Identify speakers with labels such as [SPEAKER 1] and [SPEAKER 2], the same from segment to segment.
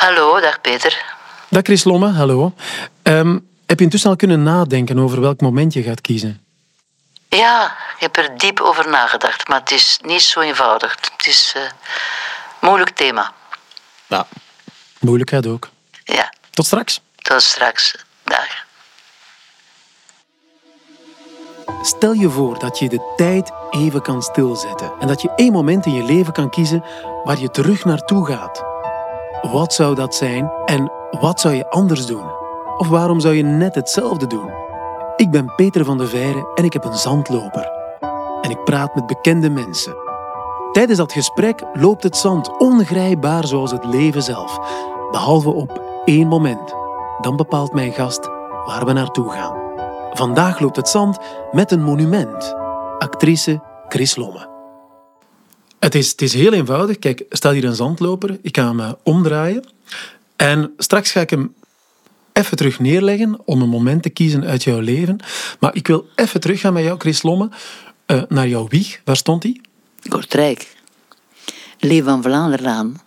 [SPEAKER 1] Hallo, dag Peter.
[SPEAKER 2] Dag Chris Lomme, hallo. Ehm, heb je intussen al kunnen nadenken over welk moment je gaat kiezen?
[SPEAKER 1] Ja, ik heb er diep over nagedacht, maar het is niet zo eenvoudig. Het is een moeilijk thema.
[SPEAKER 2] Ja. Moeilijkheid ook.
[SPEAKER 1] Ja.
[SPEAKER 2] Tot straks.
[SPEAKER 1] Tot straks. Dag.
[SPEAKER 2] Stel je voor dat je de tijd even kan stilzetten en dat je één moment in je leven kan kiezen waar je terug naartoe gaat. Wat zou dat zijn en wat zou je anders doen? Of waarom zou je net hetzelfde doen? Ik ben Peter van de Veire en ik heb een zandloper. En ik praat met bekende mensen. Tijdens dat gesprek loopt het zand ongrijpbaar zoals het leven zelf, behalve op één moment. Dan bepaalt mijn gast waar we naartoe gaan. Vandaag loopt het zand met een monument. Actrice Chris Lomme. Het is, het is heel eenvoudig. Kijk, er staat hier een zandloper. Ik ga hem eh, omdraaien. En straks ga ik hem even terug neerleggen om een moment te kiezen uit jouw leven. Maar ik wil even teruggaan met jou, Chris Lomme, uh, naar jouw wieg. Waar stond hij?
[SPEAKER 1] Kortrijk. Lee van Vlaanderlaan.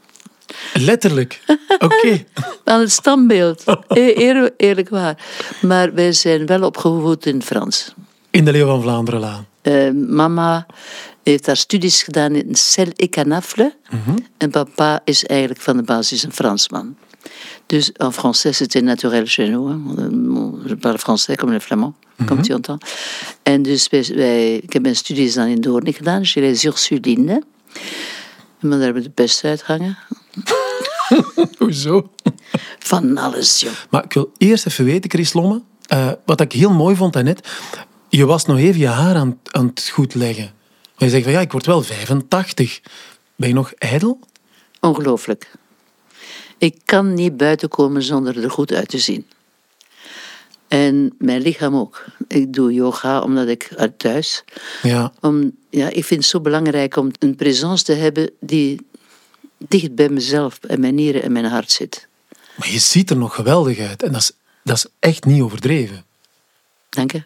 [SPEAKER 2] Letterlijk? Oké. Okay.
[SPEAKER 1] Aan het standbeeld. Eer, eerlijk waar. Maar wij zijn wel opgevoed in Frans.
[SPEAKER 2] In de Leeuw van Vlaanderenlaan?
[SPEAKER 1] Uh, mama heeft haar studies gedaan in Cel et Canafle. Mm -hmm. En papa is eigenlijk van de basis een Fransman. Dus en français, c'était naturel chez nous. Hein. Je parle français comme le flamand, mm -hmm. comme tu entends. En dus wij, wij, ik heb mijn studies dan in Doorn gedaan, chez les Ursulines. Maar daar hebben we de beste uitgangen.
[SPEAKER 2] Hoezo?
[SPEAKER 1] Van alles, joh.
[SPEAKER 2] Maar ik wil eerst even weten, Chris Lomme, uh, wat ik heel mooi vond daarnet. Je was nog even je haar aan, aan het goed leggen. Maar je zegt van ja, ik word wel 85. Ben je nog ijdel?
[SPEAKER 1] Ongelooflijk. Ik kan niet buiten komen zonder er goed uit te zien. En mijn lichaam ook. Ik doe yoga omdat ik uit thuis.
[SPEAKER 2] Ja.
[SPEAKER 1] Om, ja, ik vind het zo belangrijk om een presence te hebben die dicht bij mezelf en mijn nieren en mijn hart zit.
[SPEAKER 2] Maar je ziet er nog geweldig uit. En dat is, dat is echt niet overdreven.
[SPEAKER 1] Dank je.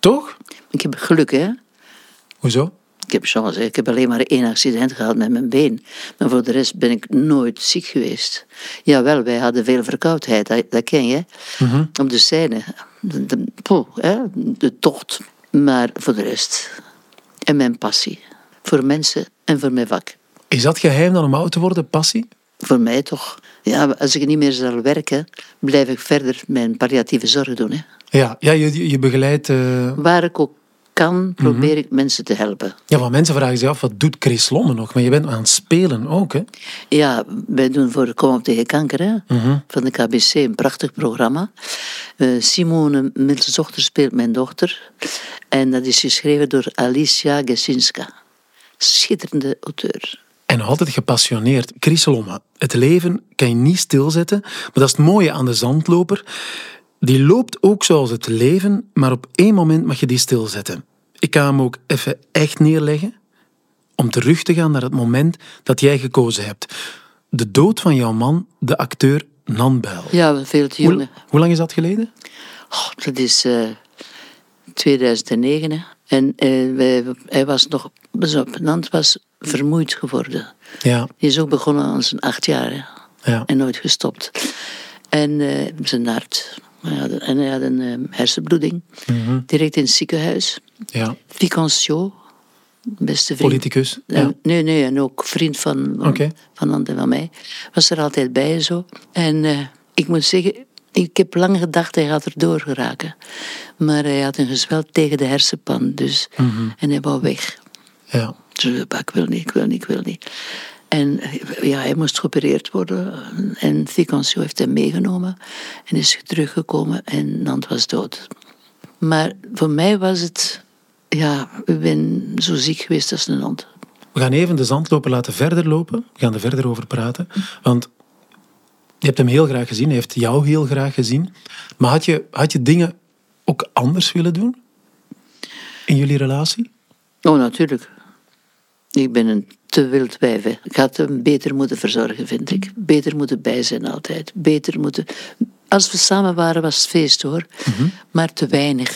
[SPEAKER 2] Toch?
[SPEAKER 1] Ik heb geluk, hè?
[SPEAKER 2] Hoezo?
[SPEAKER 1] Ik heb chance. Ik heb alleen maar één accident gehad met mijn been. Maar voor de rest ben ik nooit ziek geweest. Jawel, wij hadden veel verkoudheid, dat, dat ken je.
[SPEAKER 2] Mm -hmm.
[SPEAKER 1] Op de scène. De, de, poh, hè, de tocht. Maar voor de rest. En mijn passie. Voor mensen en voor mijn vak.
[SPEAKER 2] Is dat geheim dan om oud te worden, passie?
[SPEAKER 1] Voor mij toch. Ja, als ik niet meer zal werken, blijf ik verder mijn palliatieve zorg doen. Hè.
[SPEAKER 2] Ja, ja je, je begeleidt... Uh...
[SPEAKER 1] Waar ik ook kan, probeer mm -hmm. ik mensen te helpen.
[SPEAKER 2] Ja, want mensen vragen zich af, wat doet Chris Lomme nog? Maar je bent aan het spelen ook, hè?
[SPEAKER 1] Ja, wij doen voor Kom op tegen kanker, hè?
[SPEAKER 2] Mm -hmm.
[SPEAKER 1] Van de KBC, een prachtig programma. Uh, Simone Middelsdochter speelt mijn dochter. En dat is geschreven door Alicia Gesinska. Schitterende auteur.
[SPEAKER 2] En altijd gepassioneerd. Chris Lomme, het leven kan je niet stilzetten. Maar dat is het mooie aan de zandloper. Die loopt ook zoals het leven, maar op één moment mag je die stilzetten. Ik ga hem ook even echt neerleggen om terug te gaan naar het moment dat jij gekozen hebt. De dood van jouw man, de acteur Nan Buil.
[SPEAKER 1] Ja, veel te jong.
[SPEAKER 2] Hoe, hoe lang is dat geleden?
[SPEAKER 1] Oh, dat is uh, 2009. Hè. En uh, wij, hij was nog... Op, Nant was vermoeid geworden.
[SPEAKER 2] Ja.
[SPEAKER 1] Die is ook begonnen aan zijn acht jaar. Hè.
[SPEAKER 2] Ja.
[SPEAKER 1] En nooit gestopt. En uh, zijn hart... En hij had een uh, hersenbloeding.
[SPEAKER 2] Mm -hmm.
[SPEAKER 1] Direct in het ziekenhuis.
[SPEAKER 2] Ja.
[SPEAKER 1] Ficancio, beste vriend.
[SPEAKER 2] Politicus?
[SPEAKER 1] Ja. Nee, nee, en ook vriend van, van,
[SPEAKER 2] okay.
[SPEAKER 1] van mij. Was er altijd bij en zo. En uh, ik moet zeggen, ik heb lang gedacht hij gaat er door geraken. Maar hij had een gezwel tegen de hersenpan. Dus,
[SPEAKER 2] mm -hmm.
[SPEAKER 1] En hij wou weg.
[SPEAKER 2] Ja.
[SPEAKER 1] Dus ik wil niet, ik wil niet, ik wil niet. En ja, hij moest geopereerd worden. En Ficancio heeft hem meegenomen. En is teruggekomen en Nant was dood. Maar voor mij was het... Ja, ik ben zo ziek geweest als een hond.
[SPEAKER 2] We gaan even de zandloper laten verder lopen. We gaan er verder over praten. Want je hebt hem heel graag gezien. Hij heeft jou heel graag gezien. Maar had je, had je dingen ook anders willen doen? In jullie relatie?
[SPEAKER 1] Oh, natuurlijk. Ik ben een te wild wijf. Hè. Ik had hem beter moeten verzorgen, vind ik. Beter moeten bij zijn altijd. Beter moeten... Als we samen waren, was het feest, hoor.
[SPEAKER 2] Mm -hmm.
[SPEAKER 1] Maar te weinig.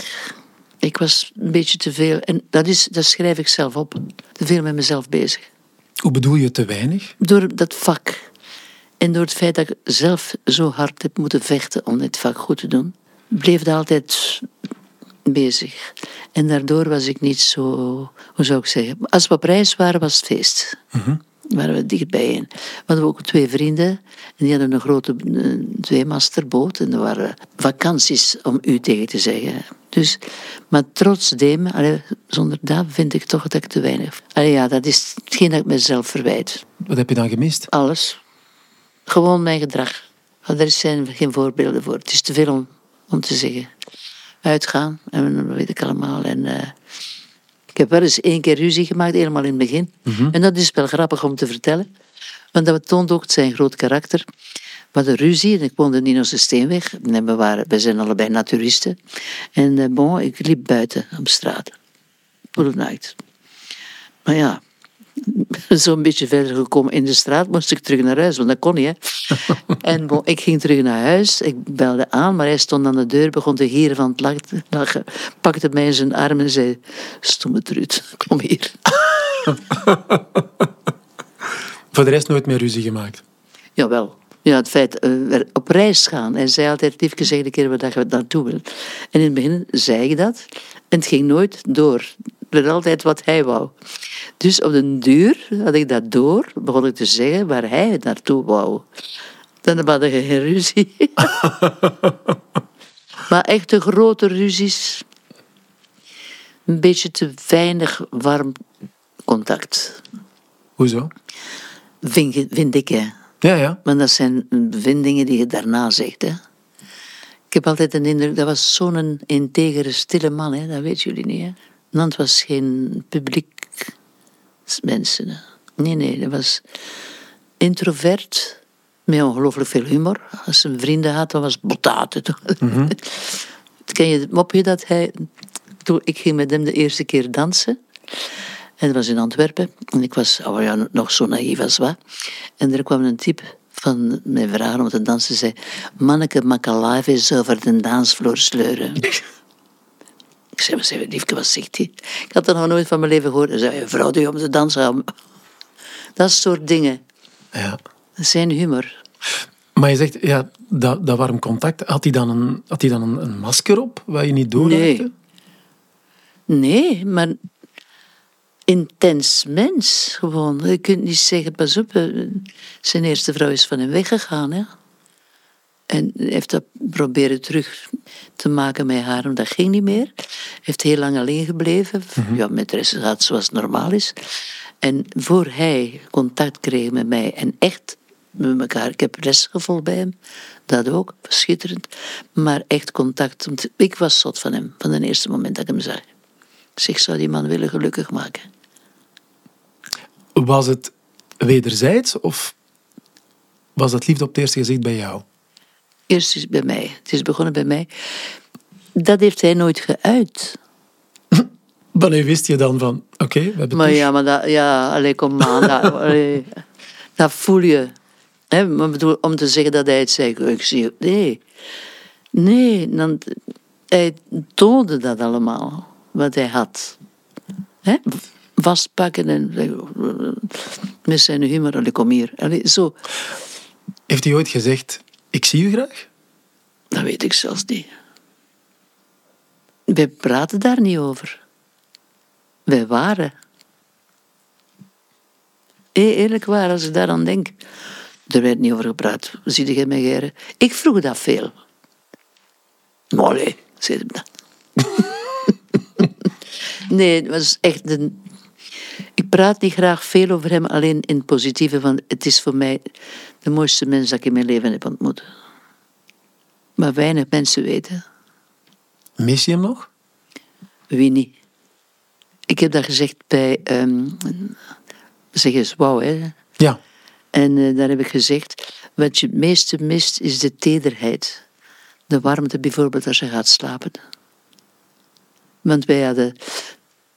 [SPEAKER 1] Ik was een beetje te veel. En dat, is, dat schrijf ik zelf op. Te veel met mezelf bezig.
[SPEAKER 2] Hoe bedoel je te weinig?
[SPEAKER 1] Door dat vak. En door het feit dat ik zelf zo hard heb moeten vechten om dit vak goed te doen, bleef dat altijd bezig. En daardoor was ik niet zo, hoe zou ik zeggen, als we op reis waren, was het feest. Waren we dichtbij. We hadden ook twee vrienden en die hadden een grote tweemasterboot en er waren vakanties om u tegen te zeggen. Dus, maar trots dem, allee, zonder dat vind ik toch dat ik te weinig. Allee, ja, dat is hetgeen dat ik mezelf verwijt.
[SPEAKER 2] Wat heb je dan gemist?
[SPEAKER 1] Alles. Gewoon mijn gedrag. Er zijn geen voorbeelden voor. Het is te veel om, om te zeggen. Uitgaan en dat weet ik allemaal. En, eh, ik heb wel eens één keer ruzie gemaakt, helemaal in het begin. En dat is wel grappig om te vertellen. Want dat toont ook zijn groot karakter. We hadden ruzie en ik woonde niet op de Steenweg. En we, waren, we zijn allebei naturisten. En eh, bon, ik liep buiten op straat. Voor de nacht. Maar ja, zo'n beetje verder gekomen in de straat, moest ik terug naar huis, want dat kon niet. Hè. en bon, ik ging terug naar huis, ik belde aan, maar hij stond aan de deur, begon te gieren van het lachen, pakte mij in zijn arm en zei, stomme truut, kom hier.
[SPEAKER 2] Voor de rest nooit meer ruzie gemaakt.
[SPEAKER 1] Jawel. Ja, het feit uh, op reis gaan. Hij zei altijd, liefje, zeg een keer waar je naartoe wil. En in het begin zei ik dat. En het ging nooit door. Werd altijd wat hij wou. Dus op den duur had ik dat door. Begon ik te zeggen waar hij naartoe wou. Dan hadden we geen ruzie. maar echt de grote ruzies. Een beetje te weinig warm contact.
[SPEAKER 2] Hoezo?
[SPEAKER 1] Vind, vind ik, hè.
[SPEAKER 2] Ja, ja.
[SPEAKER 1] Maar dat zijn bevindingen die je daarna zegt. Hè. Ik heb altijd de indruk, dat was zo'n integere, stille man. Hè. Dat weten jullie niet. Hè. Nant was geen publiek mensen. Nee, nee, dat was introvert, met ongelooflijk veel humor. Als hij vrienden had, dan was botaten. Mm Ken je het mopje dat hij... Toen ik ging met hem de eerste keer dansen... En dat was in Antwerpen. En ik was oh ja, nog zo naïef als wat. En er kwam een type van mij vragen om te dansen. zei, manneke is over de dansvloer sleuren. ik zei, wat zei liefje, wat zegt hij? Ik had dat nog nooit van mijn leven gehoord. Hij zei, vrouw die om te dansen. Dat soort dingen.
[SPEAKER 2] Ja.
[SPEAKER 1] Dat is zijn humor.
[SPEAKER 2] Maar je zegt, ja, dat, dat warm contact, had hij dan, een, had hij dan een, een masker op, waar je niet door
[SPEAKER 1] Nee. Nee, maar intens mens gewoon. Je kunt niet zeggen, pas op, eh, zijn eerste vrouw is van hem weggegaan. Hè? En heeft dat proberen terug te maken met haar, maar dat ging niet meer. Heeft heel lang alleen gebleven, mm-hmm. ja, met resultaat zoals het normaal is. En voor hij contact kreeg met mij en echt met elkaar, ik heb les gevolgd bij hem, dat ook, schitterend. Maar echt contact, ik was zot van hem, van het eerste moment dat ik hem zag. Ik zeg, zou die man willen gelukkig maken.
[SPEAKER 2] Was het wederzijds of was dat liefde op het eerste gezicht bij jou?
[SPEAKER 1] Eerst is bij mij. Het is begonnen bij mij. Dat heeft hij nooit geuit.
[SPEAKER 2] Wanneer wist je dan van, oké, okay, we hebben
[SPEAKER 1] Maar ja, maar dat, ja, allee, kom aan. dat, allee, dat voel je. He, maar bedoel, om te zeggen dat hij het zei, ik zie, nee. Nee, dan, hij toonde dat allemaal, wat hij had. He? vastpakken en met zijn humor, allee, kom hier. Allee, zo.
[SPEAKER 2] Heeft hij ooit gezegd, ik zie u graag?
[SPEAKER 1] Dat weet ik zelfs niet. Wij praten daar niet over. Wij waren. Eerlijk waar, als ik daaraan denk. Er werd niet over gepraat. Zie je mij, Geren? Ik vroeg dat veel. Maar nee, zei hem dat. nee, het was echt een ik praat niet graag veel over hem, alleen in het positieve, want het is voor mij de mooiste mens dat ik in mijn leven heb ontmoet. Maar weinig mensen weten.
[SPEAKER 2] Mis je hem nog?
[SPEAKER 1] Wie niet? Ik heb dat gezegd bij, um, zeg eens, wauw hè.
[SPEAKER 2] Ja.
[SPEAKER 1] En uh, daar heb ik gezegd, wat je het meeste mist is de tederheid. De warmte bijvoorbeeld als je gaat slapen. Want wij hadden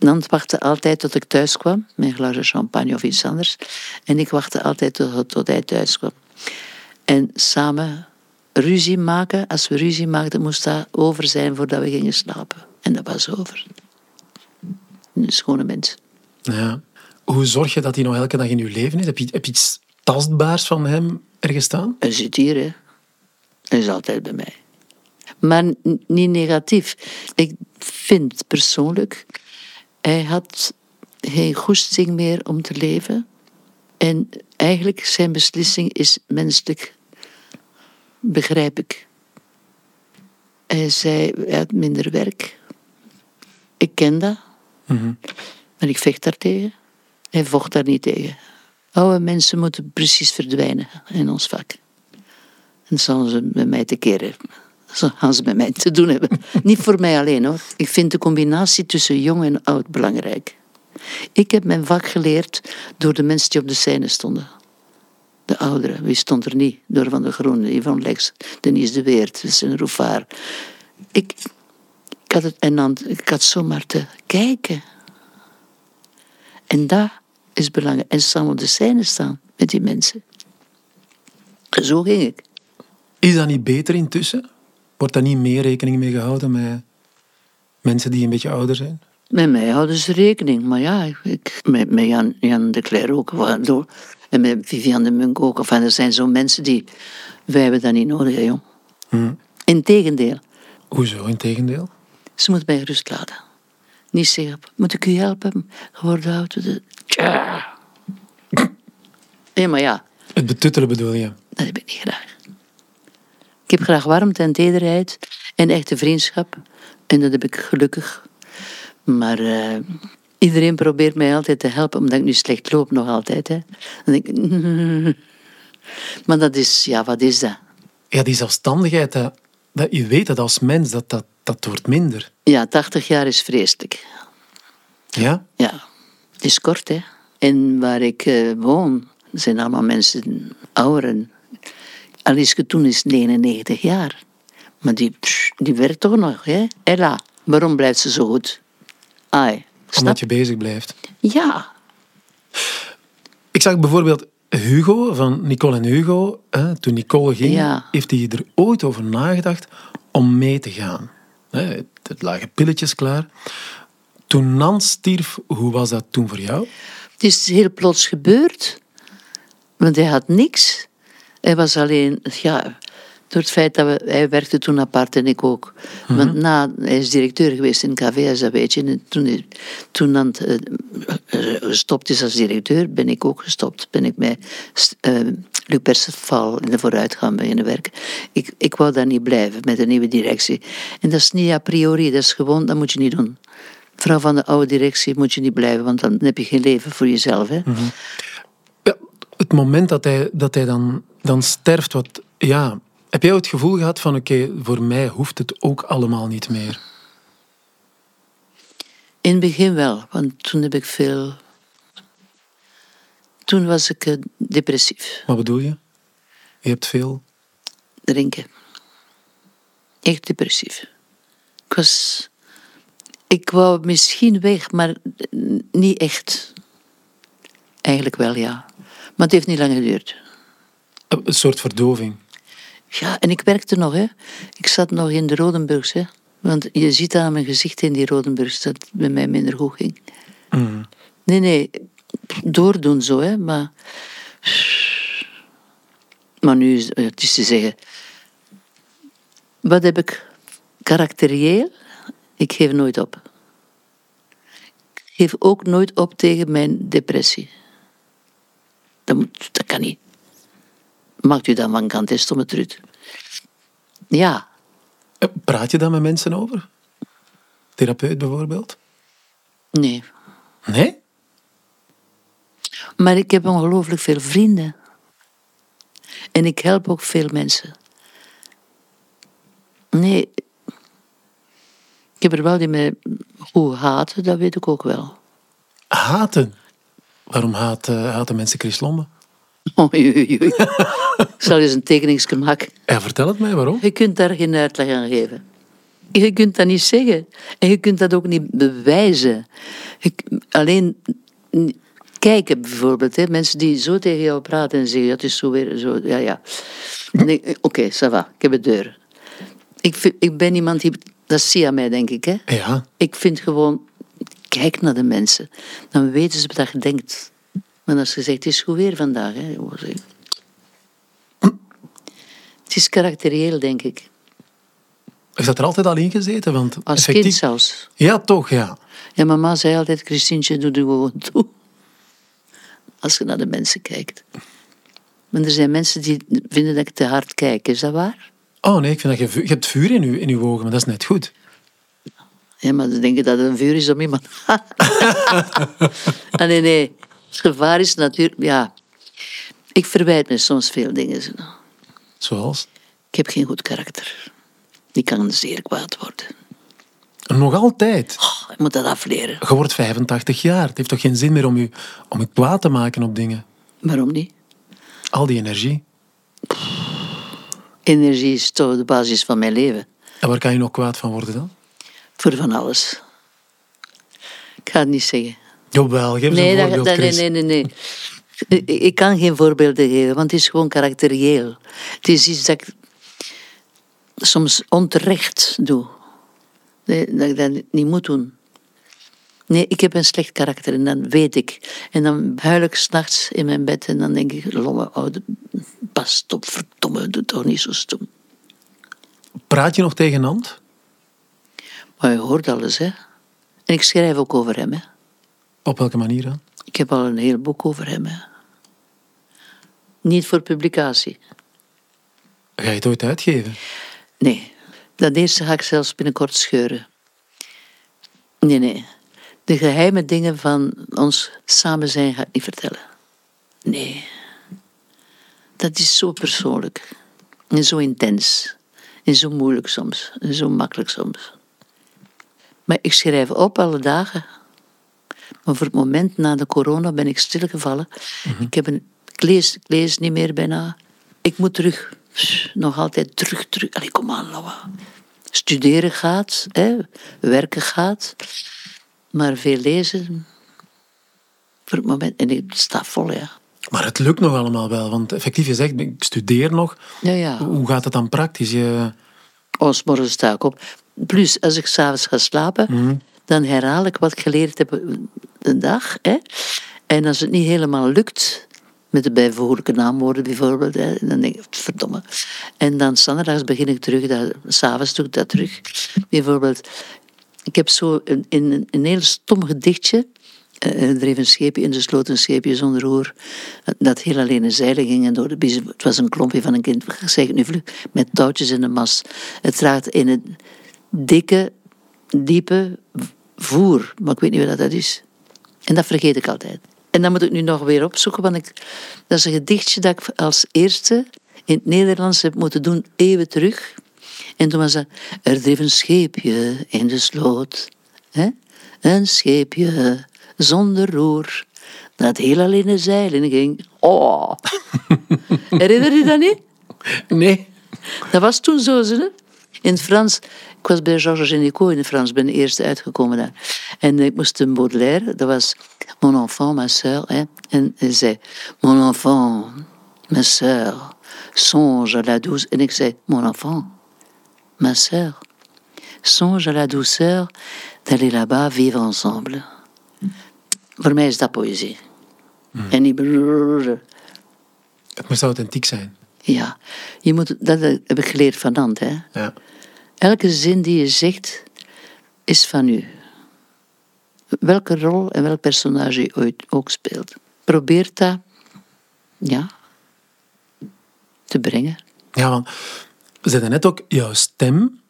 [SPEAKER 1] Nant wachtte altijd tot ik thuis kwam, met een glaasje champagne of iets anders. En ik wachtte altijd tot, tot hij thuis kwam. En samen ruzie maken, als we ruzie maakten, moest dat over zijn voordat we gingen slapen. En dat was over. Een schone mens.
[SPEAKER 2] Ja. Hoe zorg je dat hij nog elke dag in je leven is? Heb je, heb je iets tastbaars van hem ergens staan?
[SPEAKER 1] Hij zit hier, hè. Hij is altijd bij mij. Maar niet negatief. Ik vind persoonlijk, hij had geen goesting meer om te leven. En eigenlijk zijn beslissing is menselijk, begrijp ik. Hij zei, hij had minder werk. Ik ken dat. Maar ik vecht daartegen. Hij vocht daar niet tegen. Oude mensen moeten precies verdwijnen in ons vak. En zullen ze met mij te keren. Zo gaan ze met mij te doen hebben. Niet voor mij alleen hoor. Ik vind de combinatie tussen jong en oud belangrijk. Ik heb mijn vak geleerd door de mensen die op de scène stonden. De ouderen, wie stond er niet? Door Van de Groene, Ivan Lex, Denise de Weert, Sven Roefaar. Ik, ik, had het, en dan, ik had zomaar te kijken. En dat is belangrijk. En samen op de scène staan met die mensen. Zo ging ik.
[SPEAKER 2] Is dat niet beter intussen? Wordt daar niet meer rekening mee gehouden met mensen die een beetje ouder zijn?
[SPEAKER 1] Met mij houden ze rekening, maar ja, ik, met, met Jan, Jan de Cler ook. waardoor- En met Viviane de Munk ook. Enfin, er zijn zo mensen die... Wij hebben dat niet nodig, hè, jong. Integendeel,
[SPEAKER 2] Hoezo, in tegendeel?
[SPEAKER 1] ze moet mij rust laten. Niet zeggen, moet ik u helpen? Geworden oud. de- Tja. Nee, maar ja,
[SPEAKER 2] Het betuttelen bedoel je?
[SPEAKER 1] dat heb ik niet graag. Ik heb graag warmte en tederheid en echte vriendschap. En dat heb ik gelukkig. Maar eh, iedereen probeert mij altijd te helpen, omdat ik nu slecht loop nog altijd. Hè. Dan denk ik, maar dat is, ja, wat is dat?
[SPEAKER 2] Ja, die zelfstandigheid, dat, dat je weet dat als mens, dat, dat, dat wordt minder.
[SPEAKER 1] Ja, 80 jaar is vreselijk.
[SPEAKER 2] Ja?
[SPEAKER 1] Ja, het is kort, hè. En waar ik eh, woon, zijn allemaal mensen ouder. Alice toen is 99 jaar. Maar die, pss, die werkt toch nog, hè? Ella, waarom blijft ze zo goed? Ai, snap
[SPEAKER 2] Omdat je bezig blijft.
[SPEAKER 1] Ja,
[SPEAKER 2] Ik zag bijvoorbeeld Hugo van Nicole en Hugo. Hè, toen Nicole ging,
[SPEAKER 1] Ja.
[SPEAKER 2] heeft hij er ooit over nagedacht om mee te gaan. Hè, het lagen pilletjes klaar. Toen Nans stierf, hoe was dat toen voor jou?
[SPEAKER 1] het is heel plots gebeurd. Want hij had niks. Hij was alleen, ja, door het feit dat we, hij werkte toen apart en ik ook. Want na, hij is directeur geweest in KVS, dat weet je. En toen, hij- toen dan eh, gestopt is als directeur, ben ik ook gestopt. Ben ik met eh Luc Perceval in de vooruitgang beginnen werken. Ik, ik wou daar niet blijven met een nieuwe directie. En dat is niet a priori, dat is gewoon, dat moet je niet doen. Vrouw van de oude directie moet je niet blijven, want dan heb je geen leven voor jezelf. Hè?
[SPEAKER 2] Het moment dat hij, dat hij dan, dan sterft, wat, ja, heb jij het gevoel gehad van oké, voor mij hoeft het ook allemaal niet meer?
[SPEAKER 1] In het begin wel, want toen heb ik veel. Toen was ik eh, depressief,
[SPEAKER 2] Wat bedoel je? Je hebt veel...
[SPEAKER 1] drinken. Echt depressief. Ik was. Ik wou misschien weg, maar niet echt. Eigenlijk wel, ja. Maar het heeft niet lang geduurd.
[SPEAKER 2] Een soort verdoving.
[SPEAKER 1] Ja, en ik werkte nog, hè. Ik zat nog in de Rodenburgs, hè. Want je ziet aan mijn gezicht in die Rodenburgs dat het met mij minder goed ging. Nee, nee, doordoen zo, hè. Maar, maar nu is het is te zeggen... Wat heb ik karakterieel? Ik geef nooit op. Ik geef ook nooit op tegen mijn depressie. Dat, moet, dat kan niet. Maakt u dan van kant, is stomme trut. Ja,
[SPEAKER 2] Eh, Praat je daar met mensen over? Therapeut bijvoorbeeld?
[SPEAKER 1] nee.
[SPEAKER 2] Nee?
[SPEAKER 1] Maar ik heb ongelooflijk veel vrienden. En ik help ook veel mensen. Nee. Ik heb er wel die me goed haten, dat weet ik ook wel.
[SPEAKER 2] Haten. Waarom haat, eh, haten mensen Chris Lomme?
[SPEAKER 1] Oei, oei, oei. Ik zal eens een tekeningsje maken.
[SPEAKER 2] Ja, vertel het mij, waarom?
[SPEAKER 1] Je kunt daar geen uitleg aan geven. Je kunt dat niet zeggen. En je kunt dat ook niet bewijzen. Je, alleen kijken bijvoorbeeld. Hè. Mensen die zo tegen jou praten en zeggen, het is zo weer zo. Ja, ja. Eh, Oké, ça va. Ik heb het deur. Ik, vind- ik ben iemand die... Dat zie je aan mij, denk ik. Hè.
[SPEAKER 2] Ja,
[SPEAKER 1] Ik vind gewoon... Kijk naar de mensen. Dan weten ze wat je denkt. Maar als je zegt, het is goed weer vandaag. Hè. Het is karakterieel, denk ik.
[SPEAKER 2] Heeft dat er altijd al in gezeten? Want
[SPEAKER 1] Als
[SPEAKER 2] effectief...
[SPEAKER 1] kind zelfs.
[SPEAKER 2] Ja, toch, ja.
[SPEAKER 1] Ja, mama zei altijd, Christientje, doe er gewoon toe. Als je naar de mensen kijkt. Maar er zijn mensen die vinden dat ik te hard kijk. Is dat waar?
[SPEAKER 2] Oh nee, ik vind dat je, je hebt vuur in je, in je ogen, maar dat is net goed.
[SPEAKER 1] Ja, maar ze denken dat het een vuur is om iemand... ah, nee, nee. Het gevaar is natuurlijk... Ja, ik verwijt me soms veel dingen.
[SPEAKER 2] Zoals?
[SPEAKER 1] Ik heb geen goed karakter. Die kan zeer kwaad worden.
[SPEAKER 2] Nog altijd.
[SPEAKER 1] Oh, ik moet dat afleren.
[SPEAKER 2] Je wordt 85 jaar. Het heeft toch geen zin meer om je, om je kwaad te maken op dingen?
[SPEAKER 1] Waarom niet?
[SPEAKER 2] Al die energie.
[SPEAKER 1] Energie is toch de basis van mijn leven.
[SPEAKER 2] En waar kan je nog kwaad van worden dan?
[SPEAKER 1] Voor van alles. Ik ga het niet zeggen.
[SPEAKER 2] Jawel, geef
[SPEAKER 1] Nee,
[SPEAKER 2] een
[SPEAKER 1] dat,
[SPEAKER 2] voorbeeld,
[SPEAKER 1] dat- nee, nee, nee, nee. Ik- kan geen voorbeelden geven, want het is gewoon karakterieel. Het is iets dat ik soms onterecht doe. Nee, Dat ik dat niet moet doen. Nee, ik heb een slecht karakter en dat weet ik. En dan huil ik s'nachts in mijn bed en dan denk ik, lomme oude, pas op, verdomme, doe toch niet zo stom.
[SPEAKER 2] Praat je nog tegen Nant?
[SPEAKER 1] Maar je hoort alles, hè. En ik schrijf ook over hem, hè.
[SPEAKER 2] Op welke manier dan?
[SPEAKER 1] Ik heb al een heel boek over hem, hè. Niet voor publicatie.
[SPEAKER 2] Ga je het ooit uitgeven?
[SPEAKER 1] Nee, dat eerste ga ik zelfs binnenkort scheuren. Nee, nee. De geheime dingen van ons samen zijn ga ik niet vertellen. Nee. Dat is zo persoonlijk. En zo intens. En zo moeilijk soms. En zo makkelijk soms. Maar ik schrijf op alle dagen. Maar voor het moment na de corona ben ik stilgevallen. Ik, heb een, ik, lees, ik lees niet meer bijna. Ik moet terug. Nog altijd terug, terug. Allee, kom aan, Laura. Studeren gaat, hè, werken gaat. Maar veel lezen. Voor het moment. En ik sta vol, ja.
[SPEAKER 2] Maar het lukt nog allemaal wel, want effectief gezegd, ik studeer nog.
[SPEAKER 1] Ja, ja.
[SPEAKER 2] Hoe gaat het dan praktisch? Je...
[SPEAKER 1] Oh, 's morgens sta ik op. Plus, als ik s'avonds ga slapen, dan herhaal ik wat ik geleerd heb de dag. Hè? En als het niet helemaal lukt, met de bijvoeglijke naamwoorden bijvoorbeeld, hè, dan denk ik, verdomme. En dan zondags begin ik terug, s'avonds doe ik dat terug. Bijvoorbeeld, ik heb zo een, een, een heel stom gedichtje. Eh, Er dreef een scheepje in de sloot, een scheepje zonder roer. Dat heel alleen in zeilen ging en door de. Het was een klompje van een kind, ik zeg het nu vlug, met touwtjes in de mast. Het draagt in een dikke, diepe voer, maar ik weet niet wat dat is. En dat vergeet ik altijd. En dan moet ik nu nog weer opzoeken, want ik, dat is een gedichtje dat ik als eerste in het Nederlands heb moeten doen, eeuwen terug. En toen was dat, er dreef een scheepje in de sloot. Hè? Een scheepje zonder roer, dat heel alleen in zeilen ging. Oh! Herinner je dat niet?
[SPEAKER 2] Nee.
[SPEAKER 1] Dat was toen zo, ze. In het Frans. Ik was bij Georges Génicot in het Frans, ben de eerste uitgekomen daar. En ik moest een Baudelaire, dat was Mon enfant, ma. Hè. En hij zei, Mon enfant, ma sœur, songe à la douce. En ik zei, Mon enfant, ma sœur, songe à la douceur d'aller là-bas vivre ensemble. Voor mij is dat poëzie. En niet...
[SPEAKER 2] Het moest authentiek zijn.
[SPEAKER 1] Ja, je moet, dat heb ik geleerd van Nant, hè.
[SPEAKER 2] Ja.
[SPEAKER 1] Elke zin die je zegt is van u. Welke rol en welk personage je ooit ook speelt. Probeer dat, ja, te brengen.
[SPEAKER 2] Ja, want we zeiden net ook, jouw stem,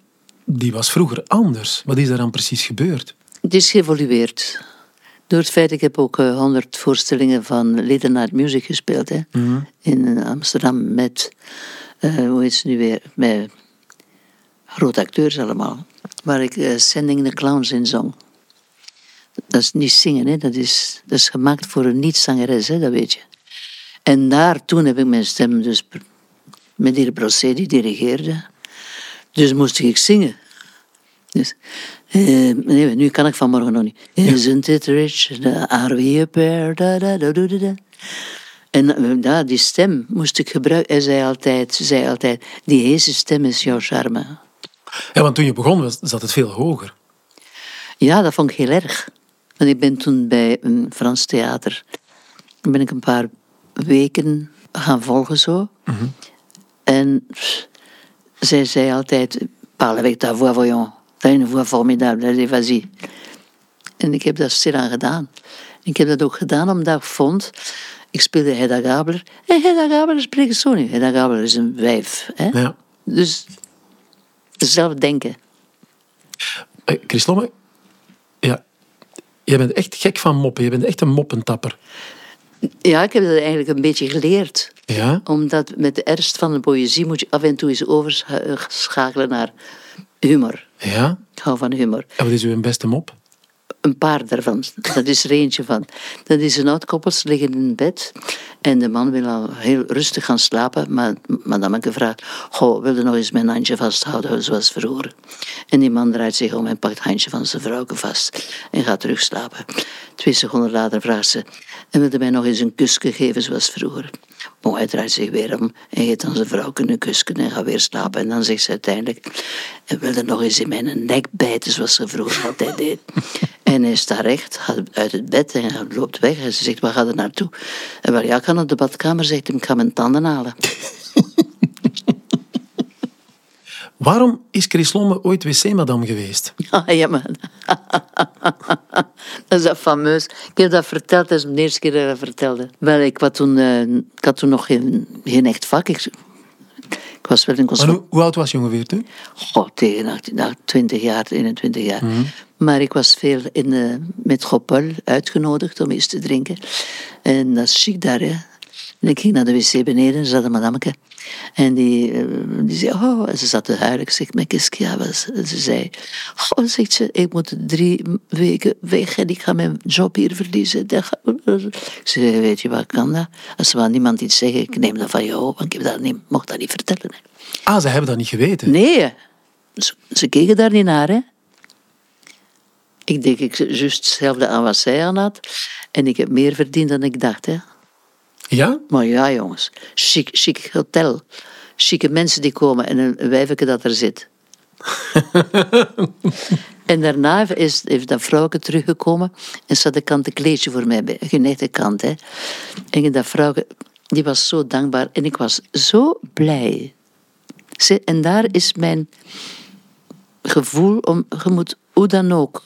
[SPEAKER 2] die was vroeger anders. Wat is er dan precies gebeurd?
[SPEAKER 1] Het is geëvolueerd. Door het feit, ik heb ook eh, honderd voorstellingen van Night Music gespeeld. Hè, In eh, Amsterdam met, eh, hoe heet ze nu weer, met grote acteurs allemaal. Waar ik eh, Sending the Clowns in zong. Dat is niet zingen, hè, dat, is, dat is gemaakt voor een niet-zangeres, hè, dat weet je. En daar, toen heb ik mijn stem dus met die Brosset, die dirigeerde. Dus moest ik zingen. Dus, eh, nee, nu kan ik vanmorgen nog niet. Isn't it rich? Are we a pair? Da, da, da, da, da, da. En ja, die stem moest ik gebruiken. Hij zei altijd, ze zei altijd, die heese stem is jouw charme.
[SPEAKER 2] Ja, want toen je begon was, zat het veel hoger.
[SPEAKER 1] Ja, dat vond ik heel erg. Want ik ben toen bij een Frans theater, ben ik een paar weken gaan volgen zo. En pff, zij zei altijd, parle avec ta voix, voyons. T'as une voix formidable, allez, vas-y. En ik heb dat stilaan gedaan. Ik heb dat ook gedaan omdat ik vond... Ik speelde Hedda Gabler. En Hedda Gabler spreekt zo niet. Hedda Gabler is een wijf. Hè?
[SPEAKER 2] Ja.
[SPEAKER 1] Dus zelf denken.
[SPEAKER 2] Eh, Chris Lomme, ja, jij bent echt gek van moppen. Je bent echt een moppentapper.
[SPEAKER 1] Ja, ik heb dat eigenlijk een beetje geleerd.
[SPEAKER 2] Ja?
[SPEAKER 1] Omdat met de ernst van de poëzie moet je af en toe eens overschakelen naar humor.
[SPEAKER 2] Ja?
[SPEAKER 1] Ik hou van humor.
[SPEAKER 2] En wat is uw beste mop?
[SPEAKER 1] Een paar daarvan. Dat is er eentje van. Dat is een oud koppel, ze liggen in bed. En de man wil al heel rustig gaan slapen. Maar madame vraagt, goh, wil je nog eens mijn handje vasthouden zoals vroeger? En die man draait zich om en pakt het handje van zijn vrouw vast. En gaat terug slapen. Twee seconden later vraagt ze, en wilde mij nog eens een kusje geven zoals vroeger? Bon, hij draait zich weer om en geeft dan zijn vrouw een kusje en gaat weer slapen. En dan zegt ze uiteindelijk, en wilde nog eens in mijn nek bijten zoals ze vroeger altijd deed. En hij staat recht, gaat uit het bed en hij loopt weg. En ze zegt, waar gaat er naartoe? En wel, ja, ik ga naar de badkamer, zegt hij, ik ga mijn tanden halen.
[SPEAKER 2] Waarom is Chris Lomme ooit wc-madame geweest?
[SPEAKER 1] Ah, ja, man. dat is dat fameus. Ik heb dat verteld, dat is de eerste keer dat ik dat vertelde. Wel, ik, had toen, uh, ik had toen nog geen, geen echt vak. Ik, ik was wel in
[SPEAKER 2] hoe, hoe, oud was je ongeveer toen?
[SPEAKER 1] Goh, tegen 20 jaar, 21 jaar. Mm -hmm. Maar ik was veel in de metropole uitgenodigd om eens te drinken. En dat is chic daar, hè. En ik ging naar de wc beneden, er zat een madameke. En die, eh, die zei, oh, en ze zat te huilen. Ik zeg, mijn kiskia was. En ze zei, oh, zegt ze, ik moet drie weken weg en ik ga mijn job hier verliezen. Ik zei, weet je wat, kan dat? Als er wel niemand iets zeggen, ik neem dat van jou, want ik heb dat niet, mocht dat niet vertellen.
[SPEAKER 2] Ah, ze hebben dat niet geweten?
[SPEAKER 1] Nee, ze, ze keken daar niet naar, hè. Ik denk ik juist hetzelfde aan wat zij aan had. En ik heb meer verdiend dan ik dacht, hè.
[SPEAKER 2] Ja?
[SPEAKER 1] Maar ja, jongens. Chic, chic hotel. Chique mensen die komen en een wijfje dat er zit. en daarna is, heeft dat vrouwke teruggekomen en ze had een kanten kleedje voor mij bij. Echte kant, hè. En dat vrouwke, die was zo dankbaar en ik was zo blij. En daar is mijn gevoel om, je moet hoe dan ook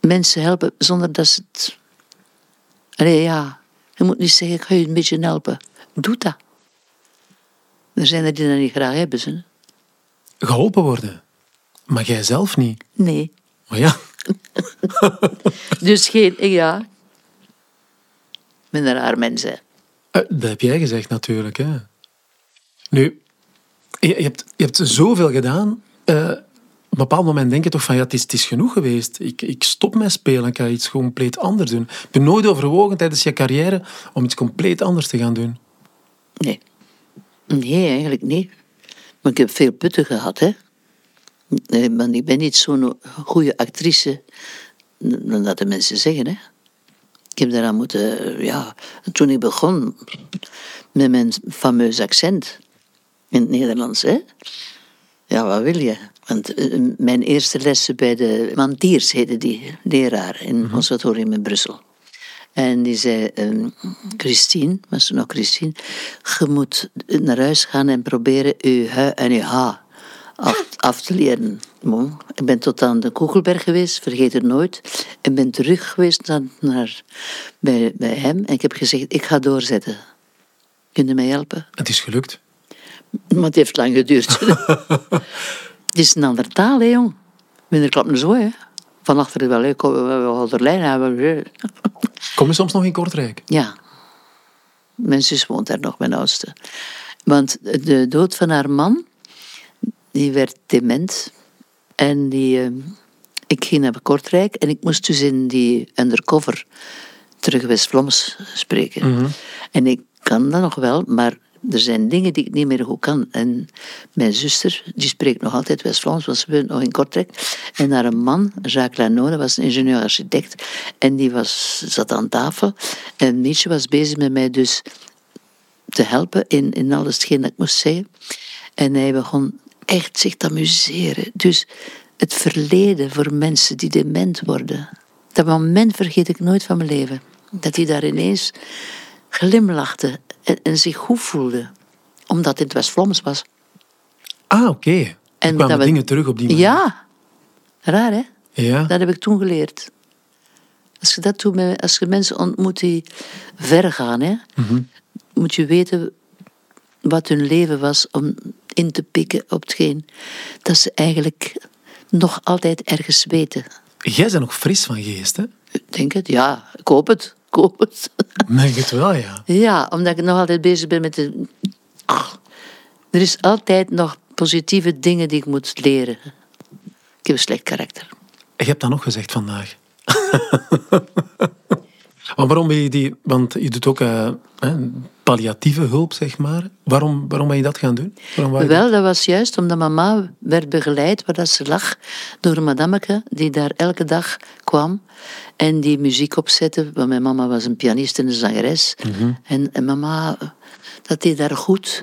[SPEAKER 1] mensen helpen zonder dat ze het. Allee, ja, je moet niet zeggen: ik ga je een beetje helpen. Doe dat. Er zijn er die dat niet graag hebben. Ze.
[SPEAKER 2] Geholpen worden. Maar jij zelf niet?
[SPEAKER 1] Nee.
[SPEAKER 2] Maar ja.
[SPEAKER 1] dus geen, ja. Ik ben een raar mens, hè.
[SPEAKER 2] Dat heb jij gezegd natuurlijk, hè. Nu, je hebt, je hebt zoveel gedaan. Uh, op een bepaald moment denk je toch van ja, het is, het is genoeg geweest. Ik, ik stop met spelen, ik ga iets compleet anders doen. Heb je nooit overwogen tijdens je carrière om iets compleet anders te gaan doen?
[SPEAKER 1] Nee. Nee, eigenlijk niet. Maar ik heb veel putten gehad, hè. Nee, maar ik ben niet zo'n goede actrice dan dat de mensen zeggen, hè. Ik heb daaraan moeten, ja, toen ik begon met mijn fameus accent in het Nederlands, hè. Ja, wat wil je? Want eh, mijn eerste lessen bij de Mantiers heette die leraar in het conservatorium in Brussel. En die zei, uh, Christine, was ze nog Christine, je moet naar huis gaan en proberen je hu en je ha af, af te leren. Ik ben tot aan de Kogelberg geweest, vergeet het nooit. En ben terug geweest naar, naar, bij, bij hem en ik heb gezegd, ik ga doorzetten. Kun je mij helpen?
[SPEAKER 2] Het is gelukt.
[SPEAKER 1] Maar het heeft lang geduurd. het is een andere taal, hè, jong. Minder klappen zo, hè. Van achter wel, hè. We lijn hebben.
[SPEAKER 2] Kom je soms nog in Kortrijk?
[SPEAKER 1] Ja. Mijn zus woont daar nog, mijn oudste. Want de dood van haar man, die werd dement. En die, uh, ik ging naar Kortrijk en ik moest dus in die undercover terug West-Vlaams spreken.
[SPEAKER 2] Mhm.
[SPEAKER 1] En ik kan dat nog wel, maar er zijn dingen die ik niet meer goed kan. En mijn zuster, die spreekt nog altijd West-Vlaams, want ze woont nog in Kortrijk. En haar man, Jacques Lano, dat was een ingenieur-architect. En die was, zat aan tafel. En Mietje was bezig met mij dus te helpen in, in alles hetgeen dat ik moest zeggen. En hij begon echt zich te amuseren. Dus het verleden voor mensen die dement worden. Dat moment vergeet ik nooit van mijn leven. Dat hij daar ineens glimlachte en, en zich goed voelde. Omdat het West-Vlaams was.
[SPEAKER 2] Ah, oké. Er
[SPEAKER 1] En
[SPEAKER 2] kwamen
[SPEAKER 1] we-
[SPEAKER 2] dingen terug op die manier.
[SPEAKER 1] Ja. Raar, hè?
[SPEAKER 2] Ja.
[SPEAKER 1] Dat heb ik toen geleerd. Als je dat doet, als je mensen ontmoet die ver gaan, hè, moet je weten wat hun leven was om in te pikken op hetgeen dat ze eigenlijk nog altijd ergens weten.
[SPEAKER 2] Jij bent nog fris van geest, hè?
[SPEAKER 1] Ik denk het, ja, ik hoop het.
[SPEAKER 2] Denk het wel, ja.
[SPEAKER 1] Ja, omdat ik nog altijd bezig ben met de. Er is altijd nog positieve dingen die ik moet leren. Ik heb een slecht karakter.
[SPEAKER 2] Je hebt dat nog gezegd vandaag. maar waarom ben je die... Want je doet ook eh, palliatieve hulp, zeg maar. Waarom, waarom ben je dat gaan doen?
[SPEAKER 1] Wel, dat was juist omdat mama werd begeleid waar dat ze lag door een madameke die daar elke dag kwam en die muziek opzette. Want mijn mama was een pianist en een zangeres. en, en mama, dat deed daar goed.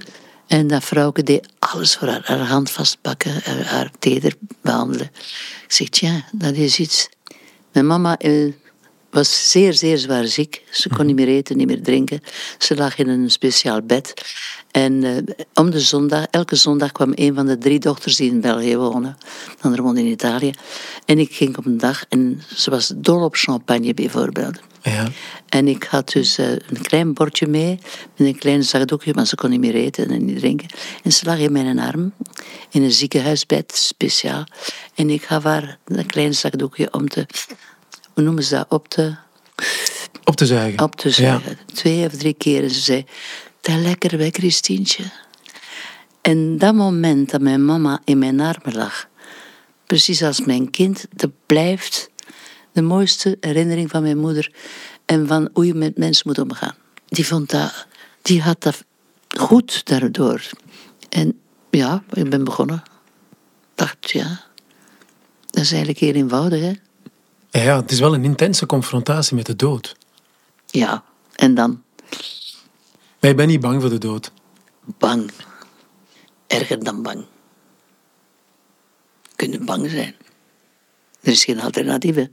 [SPEAKER 1] En dat vrouwke deed alles voor haar. Haar hand vastpakken, haar, haar teder behandelen. Ik zeg, tja, dat is iets. Mijn mama eh, was zeer, zeer zwaar ziek. Ze kon niet meer eten, niet meer drinken. Ze lag in een speciaal bed. En eh, om de zondag, elke zondag kwam een van de drie dochters die in België wonen. De andere woonde in Italië. En ik ging op een dag en ze was dol op champagne bijvoorbeeld.
[SPEAKER 2] Ja.
[SPEAKER 1] En ik had dus eh, een klein bordje mee, met een klein zakdoekje, maar ze kon niet meer eten en niet drinken. En ze lag in mijn arm, in een ziekenhuisbed, speciaal. En ik gaf haar een klein zakdoekje om te, hoe noemen ze dat, op te,
[SPEAKER 2] Op te zuigen.
[SPEAKER 1] op te zuigen. Twee of drie keer. En ze zei, dat lekker bij Christientje. En dat moment dat mijn mama in mijn armen lag, precies als mijn kind, dat blijft de mooiste herinnering van mijn moeder en van hoe je met mensen moet omgaan. Die vond dat, die had dat goed daardoor. En ja, ik ben begonnen. Dacht, ja, dat is eigenlijk heel eenvoudig, hè?
[SPEAKER 2] Ja, het is wel een intense confrontatie met de dood.
[SPEAKER 1] Ja, en dan
[SPEAKER 2] Maar je bent niet bang voor de dood.
[SPEAKER 1] bang. Erger dan bang. Kunnen bang zijn. Er is geen alternatief. hè. Een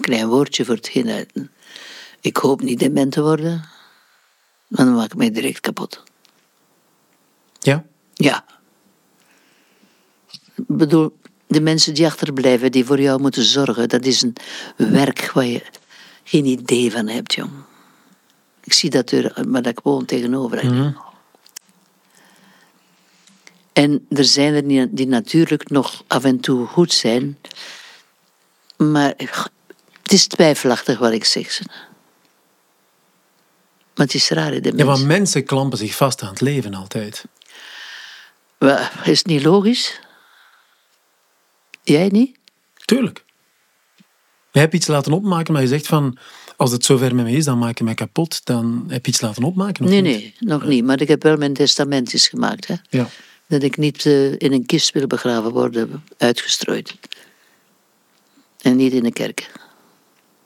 [SPEAKER 1] klein woordje voor hetgeen uit. Ik hoop niet dement te worden, want dan maak ik mij direct kapot.
[SPEAKER 2] Ja?
[SPEAKER 1] Ja. Ik bedoel, de mensen die achterblijven, die voor jou moeten zorgen, dat is een werk waar je geen idee van hebt, jong. Ik zie dat er, maar dat ik woon tegenover. eigenlijk. En er zijn er die, natuurlijk nog af en toe goed zijn, maar het is twijfelachtig wat ik zeg. ze. Maar het is raar, de
[SPEAKER 2] Ja,
[SPEAKER 1] mensen.
[SPEAKER 2] want mensen klampen zich vast aan het leven altijd.
[SPEAKER 1] Wel, Is het niet logisch? Jij niet?
[SPEAKER 2] Tuurlijk. Je hebt iets laten opmaken, maar je zegt van... Als het zover met me is, dan maak je mij kapot. Dan heb je iets laten opmaken.
[SPEAKER 1] Nee,
[SPEAKER 2] niet?
[SPEAKER 1] nee, nog niet. Maar ik heb wel mijn testamentjes gemaakt. Hè?
[SPEAKER 2] Ja.
[SPEAKER 1] Dat ik niet eh, in een kist wil begraven worden, uitgestrooid. En niet in een kerk.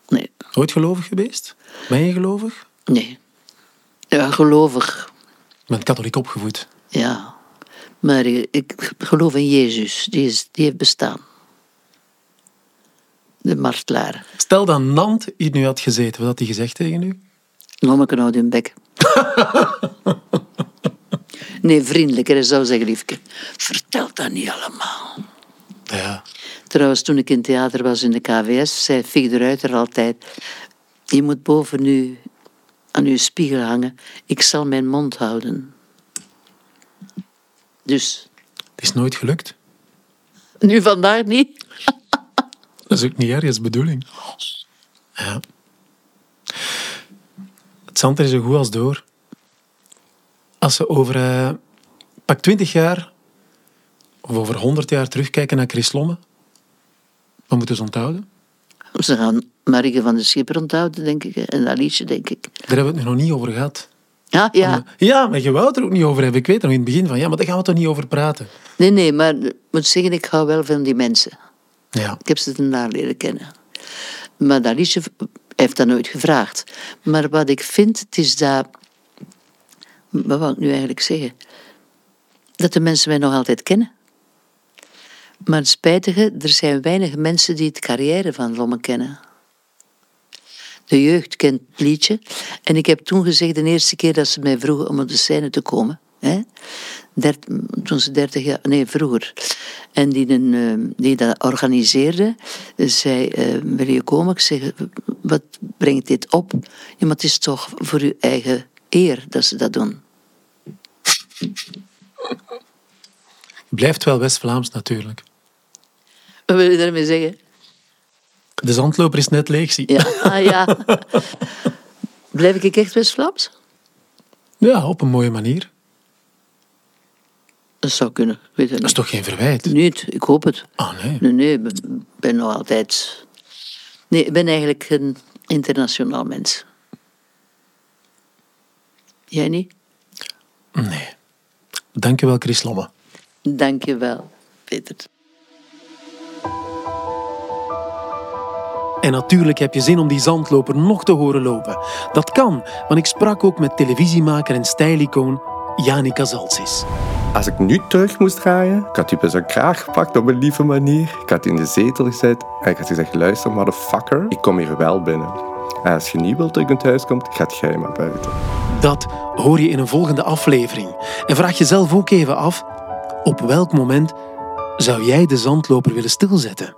[SPEAKER 1] Nee,
[SPEAKER 2] Ooit gelovig geweest? Ben je gelovig?
[SPEAKER 1] nee. Ja, gelovig,
[SPEAKER 2] Je bent katholiek opgevoed.
[SPEAKER 1] ja. Maar ik, ik geloof in Jezus, die, is, die heeft bestaan. De martelaar.
[SPEAKER 2] Stel dat Nant hier nu had gezeten, wat had hij gezegd tegen u?
[SPEAKER 1] Lommeke nou in bek. nee, vriendelijker, hij zou zeggen, liefje. Vertel dat niet allemaal.
[SPEAKER 2] Ja.
[SPEAKER 1] Trouwens, toen ik in theater was in de KVS, zei Fig de Ruiter altijd... Je moet boven u aan uw spiegel hangen. Ik zal mijn mond houden. Dus,
[SPEAKER 2] Het is nooit gelukt.
[SPEAKER 1] nu vandaag niet.
[SPEAKER 2] Dat is ook niet ergens de bedoeling. Ja. Het zand is zo goed als door. Als ze over eh, pak 20 jaar of over 100 jaar terugkijken naar Chris Lomme, wat moeten ze onthouden?
[SPEAKER 1] Ze gaan Marieke van de Schipper onthouden, denk ik. En Alice, denk ik.
[SPEAKER 2] Daar hebben we het nog niet over gehad.
[SPEAKER 1] Ja, ja.
[SPEAKER 2] Ja, maar je wou het er ook niet over hebben. Ik weet nog in het begin van, ja, maar daar gaan we toch niet over praten.
[SPEAKER 1] Nee, nee, maar ik moet zeggen, ik hou wel van die mensen.
[SPEAKER 2] Ja.
[SPEAKER 1] Ik heb ze daarna leren kennen. Maar heeft dat nooit gevraagd. Maar wat ik vind, het is dat... Wat wil ik nu eigenlijk zeggen? Dat de mensen mij nog altijd kennen. Maar het spijtige, er zijn weinig mensen die het carrière van Lomme kennen. De jeugd kent het liedje. En ik heb toen gezegd, de eerste keer dat ze mij vroegen om op de scène te komen, Hè? Dert, toen ze dertig jaar, nee, vroeger. En die, een, eh, die dat organiseerde, zei: uh, Wil je komen? Ik zeg: Wat brengt dit op? Ja, maar het is toch voor uw eigen eer dat ze dat doen.
[SPEAKER 2] Blijft wel West-Vlaams natuurlijk.
[SPEAKER 1] Wat wil je daarmee zeggen?
[SPEAKER 2] De zandloper is net leeg, zie
[SPEAKER 1] Ja, ah, ja. Blijf ik echt West-Vlaams?
[SPEAKER 2] Ja, op een mooie manier.
[SPEAKER 1] Dat zou kunnen. Ik weet het
[SPEAKER 2] Dat is toch geen verwijt?
[SPEAKER 1] Niet, ik hoop het.
[SPEAKER 2] Ah, nee.
[SPEAKER 1] Nee, nee, ik ben nog altijd... Nee, ik ben eigenlijk een internationaal mens. Jij niet?
[SPEAKER 2] Nee. Dankjewel, Chris Lomme.
[SPEAKER 1] Dank je wel, Peter.
[SPEAKER 2] En natuurlijk heb je zin om die zandloper nog te horen lopen. Dat kan, want ik sprak ook met televisiemaker en stijlicoon Janica Zaltsis.
[SPEAKER 3] Als ik nu terug moest draaien, ik had die bij zijn kraag gepakt op een lieve manier. Ik had in de zetel gezet en ik had gezegd, luister motherfucker, ik kom hier wel binnen. En als je niet wilt dat ik in thuis komt, gaat jij maar buiten.
[SPEAKER 2] Dat hoor je in een volgende aflevering. En vraag jezelf ook even af, op welk moment zou jij de zandloper willen stilzetten?